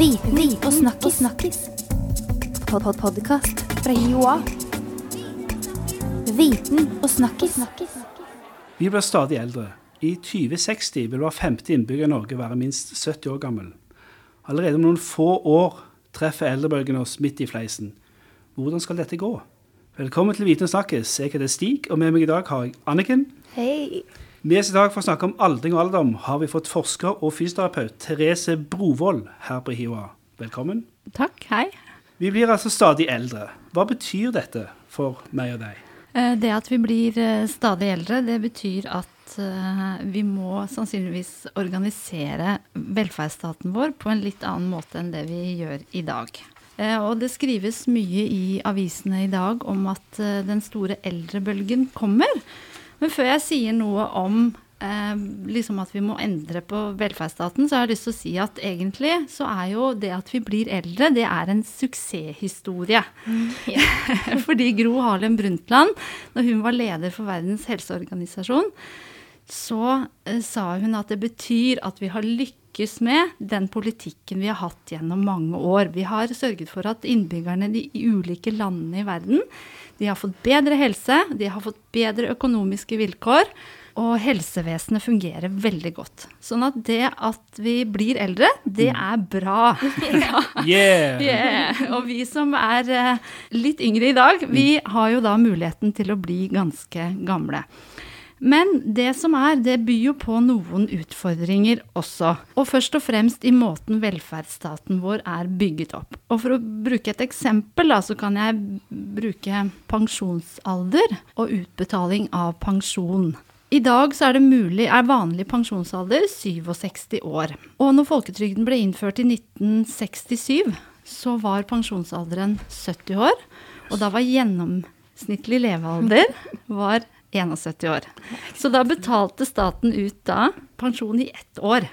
Viten og snakkis. snakkis. Pod -pod Podkast fra Joa. Viten og snakkis. Vi blir stadig eldre. I 2060 vil hver femte innbygger i Norge være minst 70 år gammel. Allerede om noen få år treffer eldrebølgen oss midt i fleisen. Hvordan skal dette gå? Velkommen til Viten og snakkes. Jeg heter Stig, og med meg i dag har jeg Anniken. Hei. Med oss i dag for å snakke om aldring og alderdom har vi fått forsker og fysioterapeut Therese Brovold her på HiOA. Velkommen. Takk, hei. Vi blir altså stadig eldre. Hva betyr dette for meg og deg? Eh, Det at vi blir eh, stadig eldre, det betyr at eh, vi må sannsynligvis organisere velferdsstaten vår på en litt annen måte enn det vi gjør i dag. Og det skrives mye i avisene i dag om at den store eldrebølgen kommer. Men før jeg sier noe om eh, liksom at vi må endre på velferdsstaten, så har jeg lyst til å si at egentlig så er jo det at vi blir eldre, det er en suksesshistorie. Fordi Gro Harlem Brundtland, når hun var leder for Verdens helseorganisasjon, så eh, sa hun at det betyr at vi har lykkes med den politikken vi har hatt gjennom mange år. Vi har sørget for at innbyggerne i de ulike landene i verden de har fått bedre helse, de har fått bedre økonomiske vilkår, og helsevesenet fungerer veldig godt. Sånn at det at vi blir eldre, det er bra. Ja. Yeah! Yeah. Og vi som er eh, litt yngre i dag, vi har jo da muligheten til å bli ganske gamle. Men det som er, det byr jo på noen utfordringer også. Og først og fremst i måten velferdsstaten vår er bygget opp. Og for å bruke et eksempel, da, så kan jeg bruke pensjonsalder og utbetaling av pensjon. I dag er mulig, er vanlig pensjonsalder 67 år. Og når folketrygden ble innført i 1967, så var pensjonsalderen 70 år. Og da var gjennomsnittlig levealder var 71 år. Så da betalte staten ut da pensjon i ett år.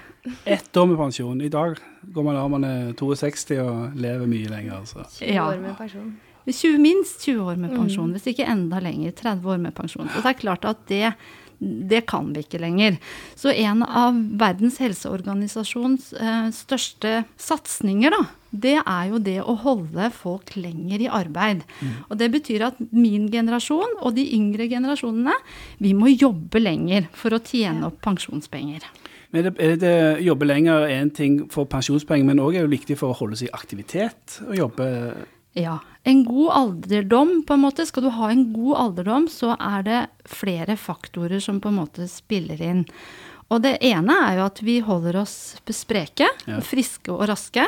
Ett år med pensjon. I dag går man av man er 62 og lever mye lenger. altså. 20 år med pensjon. Ja. minst 20 år med pensjon, hvis ikke enda lenger. 30 år med pensjon. Så det er klart at det, det kan vi ikke lenger. Så en av Verdens helseorganisasjons eh, største satsinger, da, det er jo det å holde folk lenger i arbeid. Og det betyr at min generasjon og de yngre generasjonene, vi må jobbe lenger for å tjene opp pensjonspenger. Men er det, er det jobbe lenger er en ting for pensjonspenger, men òg er det viktig for å holde seg i aktivitet og jobbe Ja. En god alderdom, på en måte. Skal du ha en god alderdom, så er det flere faktorer som på en måte spiller inn. Og det ene er jo at vi holder oss spreke, Ja. friske og raske.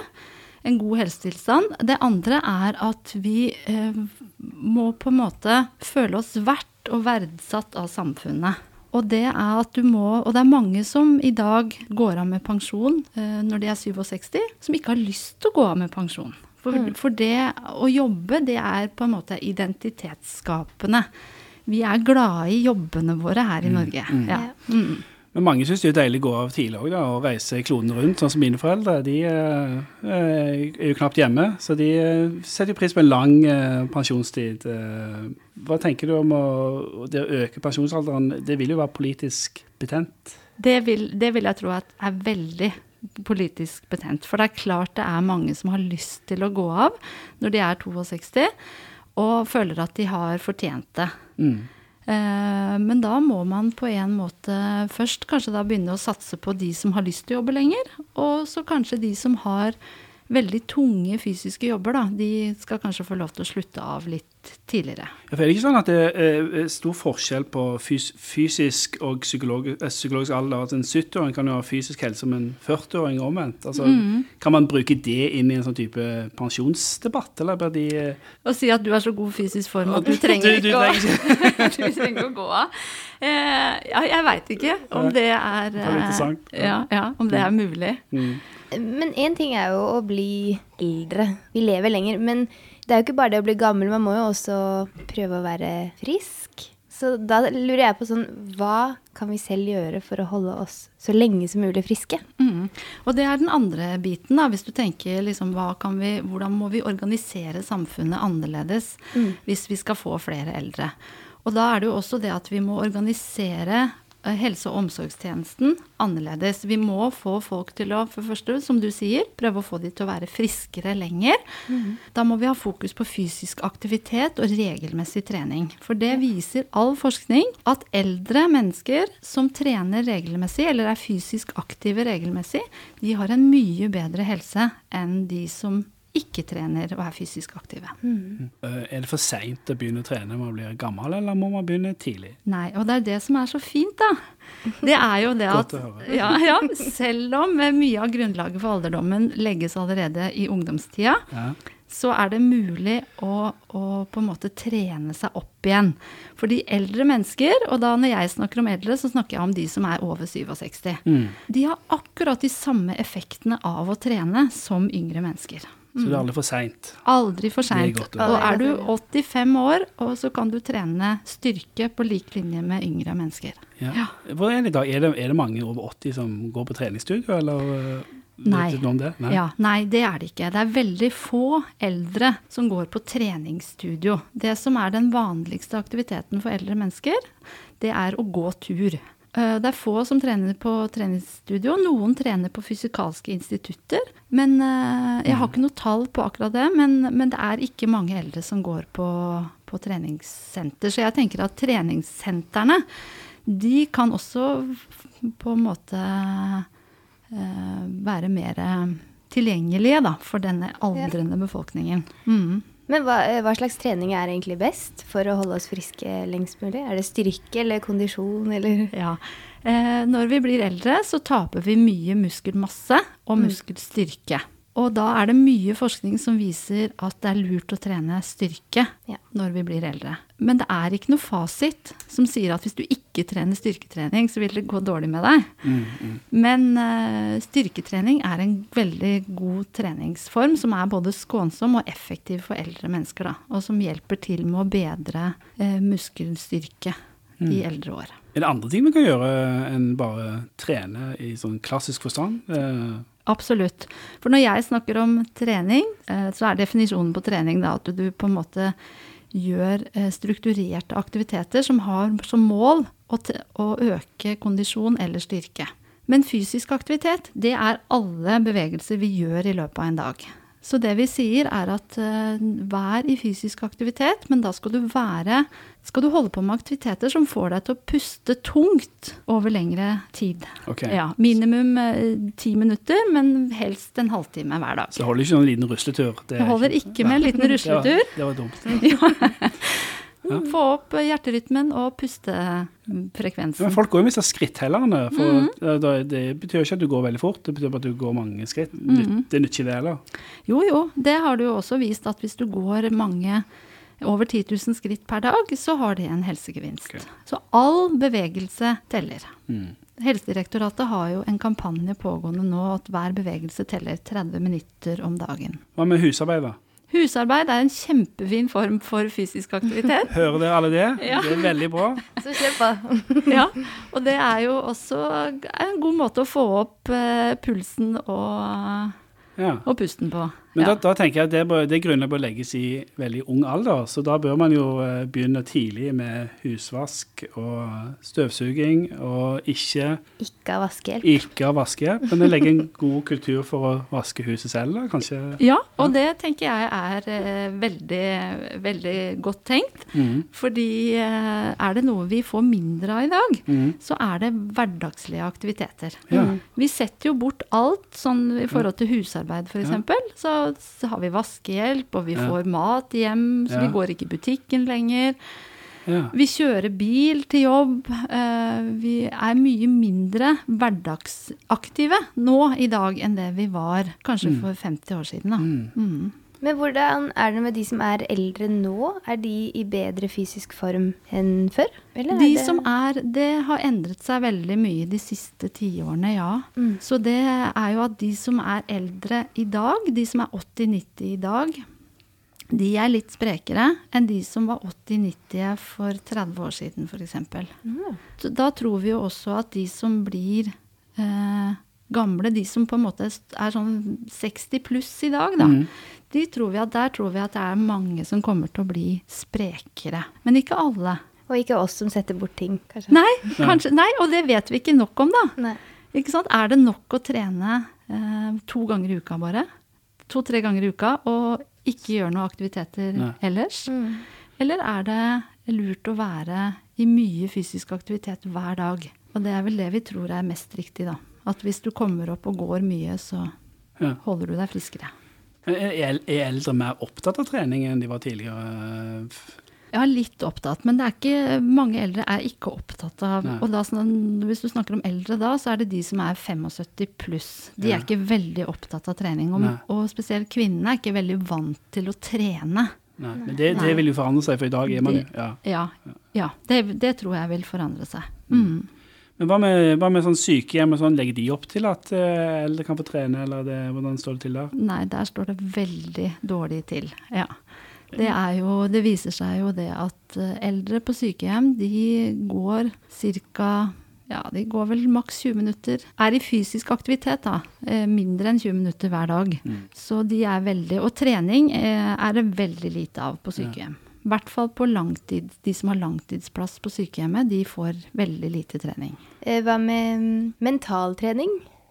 En god helsetilstand. Det andre er at vi eh, må på en måte føle oss verdt og verdsatt av samfunnet. Og det er at du må Og det er mange som i dag går av med pensjon eh, når de er 67, som ikke har lyst til å gå av med pensjon. For, for det å jobbe, det er på en måte identitetsskapende. Vi er glade i jobbene våre her i Norge. Ja. Mm. Men mange syns det er deilig å gå av tidlig òg, og reise kloden rundt. Sånn som mine foreldre. De eh, er jo knapt hjemme, så de eh, setter jo pris på en lang eh, pensjonstid. Eh, Hva tenker du om å, det å øke pensjonsalderen? Det vil jo være politisk betent. Det, vil, det vil jeg tro at er veldig politisk betent. For det er klart det er mange som har lyst til å gå av når de er 62, og føler at de har fortjent det. Mm. Eh, Men da må man på en måte først kanskje da begynne å satse på de som har lyst til å jobbe lenger, og så kanskje de som har veldig tunge fysiske jobber, da. De skal kanskje få lov til å slutte av litt tidligere. Ja, for er det ikke sånn at det er stor forskjell på fys fysisk og psykolog eh, psykologisk alder? At en 70-åring kan jo ha fysisk helse som en 40-åring omvendt. Altså, Mm. Kan man bruke det inn i en sånn type pensjonsdebatt, eller bør de Å si at du er så god fysisk form at Du- trenger du ikke å du trenger å gå av. Eh, ja, jeg veit ikke om det er Det er eh. Ja, ja, om det er mulig. mm. Men én ting er jo å bli eldre. Vi lever lenger. Men det er jo ikke bare det å bli gammel, man må jo også prøve å være frisk. Så da lurer jeg på sånn Hva kan vi selv gjøre for å holde oss så lenge som mulig friske? Mm. Og det er den andre biten, da, hvis du tenker liksom, hva kan vi, hvordan må vi organisere samfunnet annerledes hvis vi skal få flere eldre. Og da er det jo også det at vi må organisere helse- og omsorgstjenesten annerledes. Vi må få folk til å, for første, som du sier, prøve å få de til å være friskere lenger. Da må vi ha fokus på fysisk aktivitet og regelmessig trening. For det viser all forskning at eldre mennesker som trener regelmessig, eller er fysisk aktive regelmessig, de har en mye bedre helse enn de som ikke trener og er fysisk aktive. Mm. Er det for seint å begynne å trene når man blir gammel, eller må man begynne tidlig? Nei, og det er det som er så fint, da. Det er jo det at ja, ja, Selv om mye av grunnlaget for alderdommen legges allerede i ungdomstida, Ja. så er det mulig å, å på en måte trene seg opp igjen. Fordi eldre mennesker, og da når jeg snakker om eldre, så snakker jeg om de som er over 67. Mm. De har akkurat de samme effektene av å trene som yngre mennesker. Så det er aldri for seint. Aldri for seint. Og er du 85 år, så kan du trene styrke på lik linje med yngre mennesker. Ja. Ja. Er det? Er det, er det mange over 80 som går på treningsstudio, eller eh, Nei. det? Ja, nei, det er det ikke. Det er veldig få eldre som går på treningsstudio. Det som er den vanligste aktiviteten for eldre mennesker, det er å gå tur. Eh, Det er få som trener på treningsstudio. Noen trener på fysikalske institutter. Men eh, Jeg har ikke noe tall på akkurat det, men, men det er ikke mange eldre som går på, på treningssenter. Så jeg tenker at treningssentrene, de kan også på en måte eh, være mer tilgjengelige da, for denne aldrende befolkningen. Mm. Men hva, eh, hva slags trening er egentlig best for å holde oss friske lengst mulig? Er det styrke eller kondisjon eller Ja. Eh, når vi blir eldre, så taper vi mye muskelmasse og Mm. Og da er det mye forskning som viser at det er lurt å trene styrke Ja. når vi blir eldre. Men det er ikke noe fasit som sier at hvis du ikke trener styrketrening, så vil det gå dårlig med deg. Mm, mm. Men uh, styrketrening er en veldig god treningsform som er både skånsom og effektiv for eldre mennesker. Da, og som hjelper til med å bedre uh, muskelstyrke i eldre år. Er det andre ting vi kan gjøre enn bare trene i sånn klassisk forstand? Eh, Absolutt. For når jeg snakker om trening, eh, så er definisjonen på trening da at du på en måte gjør eh, strukturerte aktiviteter som har som mål å, å øke kondisjon eller styrke. Men fysisk aktivitet, det er alle bevegelser vi gjør i løpet av en dag. Så det vi sier er at uh, vær i fysisk aktivitet, men da skal du være Skal du holde på med aktiviteter som får deg til å puste tungt over lengre tid. Okay. Ja, minimum ti ti minutter, men helst en halvtime hver dag. Så det holder ikke en liten rusletur? Det, Det holder ikke med en liten rusletur. Det var, det var dumt. Få opp hjerterytmen og pustefrekvensen. Men folk går jo med disse skritthellerne. For mm det, det, betyr ikke at du går veldig fort, det betyr bare at du går mange skritt. Mm -hmm. Det nytter ikke det heller. Jo, jo, det har du jo også vist at hvis du går mange over 10 000 skritt per dag, så har det en helsegevinst. Okay. Så all bevegelse teller. Mm. Helsedirektoratet har jo en kampanje pågående nå at hver bevegelse teller 30 minutter om dagen. Hva med husarbeid, da? Husarbeid er en kjempefin form for fysisk aktivitet. Hører dere alle det? Ja. Det er veldig bra. Så kjør på. ja, og det er jo også en god måte å få opp eh, pulsen og, Ja. og pusten på. Men ja. da, da tenker jeg at det, bør, det grunnlaget bør legges i veldig ung alder, så da bør man jo eh, begynne tidlig med husvask og støvsuging, og ikke, Ikke ha vaskehjelp. ikke ha vaskehjelp, men legge en god kultur for å vaske huset selv, da, kanskje. ja, og det tenker jeg er eh, veldig, veldig godt tenkt. Mm. Fordi eh, er det noe vi får mindre av i dag, Mm. så er det hverdagslige aktiviteter. Ja. Vi setter jo bort alt, sånn i forhold til husarbeid f.eks. Så, så har vi vaskehjelp, og vi Ja. får mat hjem, så Ja. vi går ikke i butikken lenger. Ja. Vi kjører bil til jobb. eh, Vi er mye mindre hverdagsaktive nå i dag enn det vi var kanskje for 50 år siden. Da. Mm. Men hvordan er det med de som er eldre nå? Er de i bedre fysisk form enn før? Eller De er som er Det har endret seg veldig mye de siste tiårene, ja. Mm. Så det er jo at de som er eldre i dag, de som er 80-90 i dag, de er litt sprekere enn de som var 80-90 for 30 år siden, f.eks. Mm. Så Da tror vi jo også at de som blir eh, gamle, de som på en måte er sånn 60 pluss i dag, da, Mm. De tror vi at der tror vi at det er mange som kommer til å bli sprekere. Men ikke alle. Og ikke oss som setter bort ting, kanskje. Nei, kanskje, nei, og det vet vi ikke nok om, da. Nei. Ikke sant? Er det nok å trene eh, to ganger i uka bare? To-tre ganger i uka, og ikke gjøre noen aktiviteter Nei. ellers? Mm. Eller er det lurt å være i mye fysisk aktivitet hver dag? Og det er vel det vi tror er mest riktig, da. At hvis du kommer opp og går mye, så Ja. holder du deg friskere. Er, er eldre mer opptatt av trening enn de var tidligere? Ja, litt opptatt, men det er ikke, mange eldre er ikke opptatt av Nei. Og da, sånn, hvis du snakker om eldre da, så er det de som er 75 pluss. De Ja. er ikke veldig opptatt av trening. Og, og spesielt kvinnene er ikke veldig vant til å trene. Nei, men det, det vil jo forandre seg, for i dag er man jo ja. Ja, ja det, det tror jeg vil forandre seg. Mm. Men hva med, hva med sånn sykehjem og sånn, legger de opp til at eh, eldre kan få trene, eller det, hvordan står det til der? Nei, der står det veldig dårlig til. Ja. Det, er jo, det viser seg jo det at eh, eldre på sykehjem, de går ca. Ja, de går vel maks 20 minutter. Er i fysisk aktivitet, da. eh, Mindre enn 20 minutter hver dag. Så de er veldig Og trening er det veldig lite av på sykehjem. I hvert fall på langtid. De som har langtidsplass på sykehjemmet, de får veldig lite trening. Eh, Hva med mm, mentaltrening?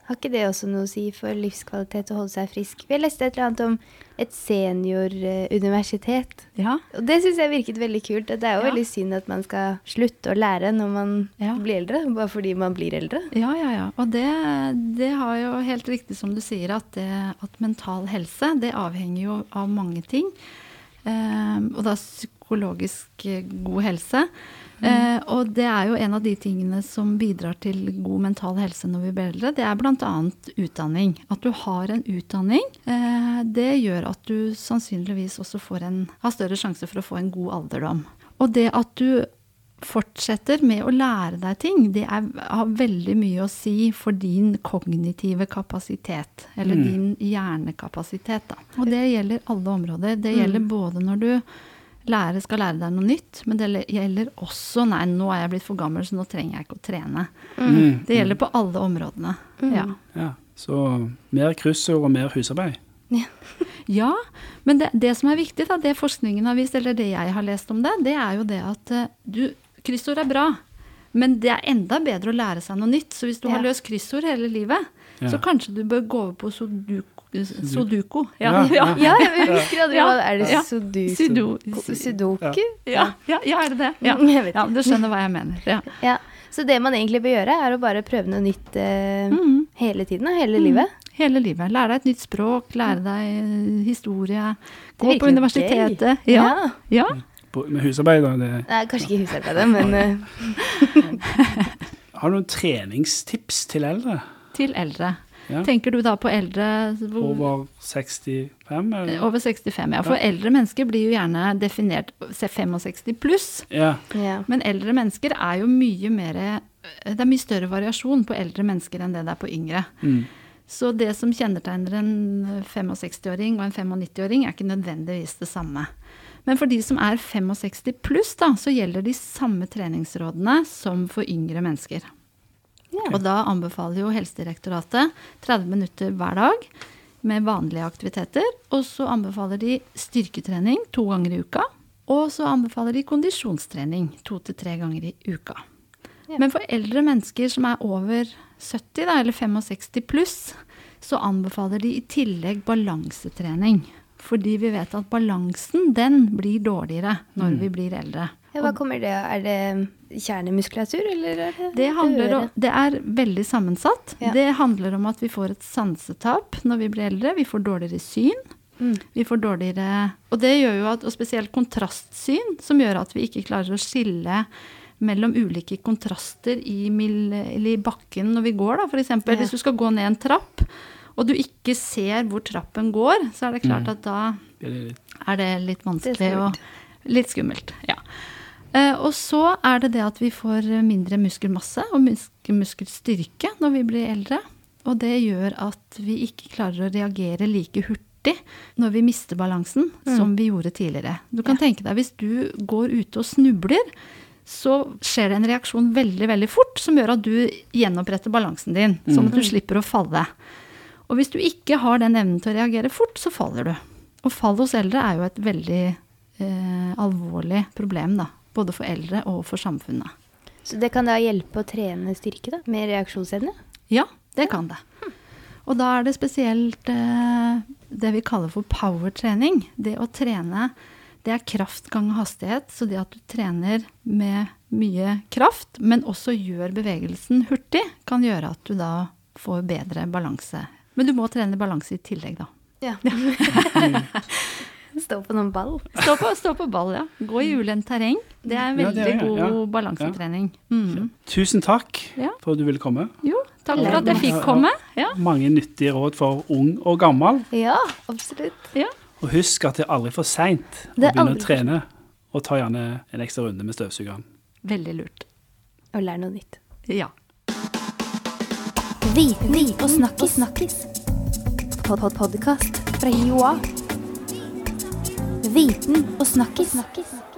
Har ikke det også noe å si for livskvalitet å holde seg frisk? Vi har lest et eller annet om et senioruniversitet. Ja, Og det syns jeg virket veldig kult. Det er jo Ja. veldig synd at man skal slutte å lære når man Ja. blir eldre, bare fordi man blir eldre. Ja, ja, ja. Og det, det har jo helt riktig som du sier, at, det, at mental helse det avhenger jo av mange ting. Eh, og da psykologisk eh, god helse. Mm. og det er jo en av de tingene som bidrar til god mental helse når vi blir eldre. Det er bl.a. utdanning. At du har en utdanning, eh, det gjør at du sannsynligvis også får en, har større sjanse for å få en god alderdom. Og det at du fortsetter med å lære deg ting, det er, har veldig mye å si for din kognitive kapasitet, eller Mm. din hjernekapasitet. Da. Og det gjelder alle områder. Det gjelder både når du lærer, skal lære deg noe nytt, men det gjelder også Nei, nå er jeg blitt for gammel, så nå trenger jeg ikke å trene. Mm. Det gjelder på alle områdene. Ja. Ja, så mer kryssord og mer husarbeid. Ja, men det, det som er viktig, da, det forskningen har vist, eller det jeg har lest om det, det er jo det at eh, du Kryssord er bra, men det er enda bedre å lære seg noe nytt. Så hvis du har løst kryssord hele livet, Ja. så kanskje du bør gå over på sudoku. sudoku. Ja, ja. Ja, jeg husker aldri Ja. hva Er det Ja. sudoku? Ja, ja, ja, er det det? Ja. Ja, Du skjønner hva jeg mener. Ja. Ja. Så det man egentlig bør gjøre, er å bare prøve noe nytt uh, mm. hele tiden, hele livet. Hele livet. Lære deg et nytt språk, lære deg eh, historie. Gå på universitetet. Ja, Ja. Ja. På, med husarbeid, da. Det, Nei, kanskje ikke husarbeidet, men eh, har du noen treningstips til eldre? Til eldre. Ja. Tenker du da på eldre hvor, Over 65? Eller? Over 65, ja. For eldre mennesker blir jo gjerne definert 65 pluss. Ja. ja. Men eldre mennesker er jo mye mer Det er mye større variasjon på eldre mennesker enn det det er på yngre. Mm. Så det som kjennetegner en 65-åring og en 95-åring, er ikke nødvendigvis det samme. Men for de som er 65 pluss, da, så gjelder de samme treningsrådene som for yngre mennesker. Og da anbefaler jo Helsedirektoratet 30 minutter hver dag med vanlige aktiviteter. Og så anbefaler de styrketrening to ganger i uka. Og så anbefaler de kondisjonstrening to til tre ganger i uka. Yeah. Men for eldre mennesker som er over 70, da, eller 65 pluss, så anbefaler de i tillegg balansetrening. Fordi vi vet at balansen, den blir dårligere når vi blir eldre. ja, hva kommer det av? Er det kjernemuskulatur, eller er det Det, handler om, det er veldig sammensatt. Ja. Det handler om at vi får et sansetap når vi blir eldre. Vi får dårligere syn. Mm. Vi får dårligere Og det gjør jo at, og spesielt kontrastsyn, som gjør at vi ikke klarer å skille mellom ulike kontraster i, mil, eller i bakken når vi går, da, f.eks. Ja. Hvis du skal gå ned en trapp, og du ikke ser hvor trappen går, så er det klart Mm. at da er det litt vanskelig og litt skummelt. Ja. Eh, og så er det det at vi får mindre muskelmasse og muskelstyrke når vi blir eldre. Og det gjør at vi ikke klarer å reagere like hurtig når vi mister balansen som vi gjorde tidligere. Du kan tenke deg hvis du går ute og snubler, så skjer det en reaksjon veldig veldig fort som gjør at du gjenoppretter balansen din, sånn at du slipper å falle. Og hvis du ikke har den evnen til å reagere fort, så faller du. Og fall hos eldre er jo et veldig eh, alvorlig problem, da. Både for eldre og for samfunnet. Så det kan da hjelpe å trene styrke, da? Med reaksjonsevne? Ja, det kan det. Og da er det spesielt eh, det vi kaller for powertrening. Det å trene, det er kraft ganger hastighet. Så det at du trener med mye kraft, men også gjør bevegelsen hurtig, kan gjøre at du da får bedre balanse. Men du må trene balanse i tillegg, da. Ja. Stå på noen ball. Stå på, stå på ball, ja. Gå i ulendt terreng. Det er en veldig ja, er god ja. balansetrening. Mm. Tusen takk for at du ville komme. Jo, takk for at jeg fikk komme. Ja. Mange nyttige råd for ung og gammel. Ja, absolutt. ja. Og husk at det er aldri for seint å begynne å trene. Og ta gjerne en ekstra runde med støvsugeren. Veldig lurt. Og lær noe nytt. Ja. Viten og snakkis. snakkis. Pod -pod Podkast fra Joa. Viten og snakkis. snakkis.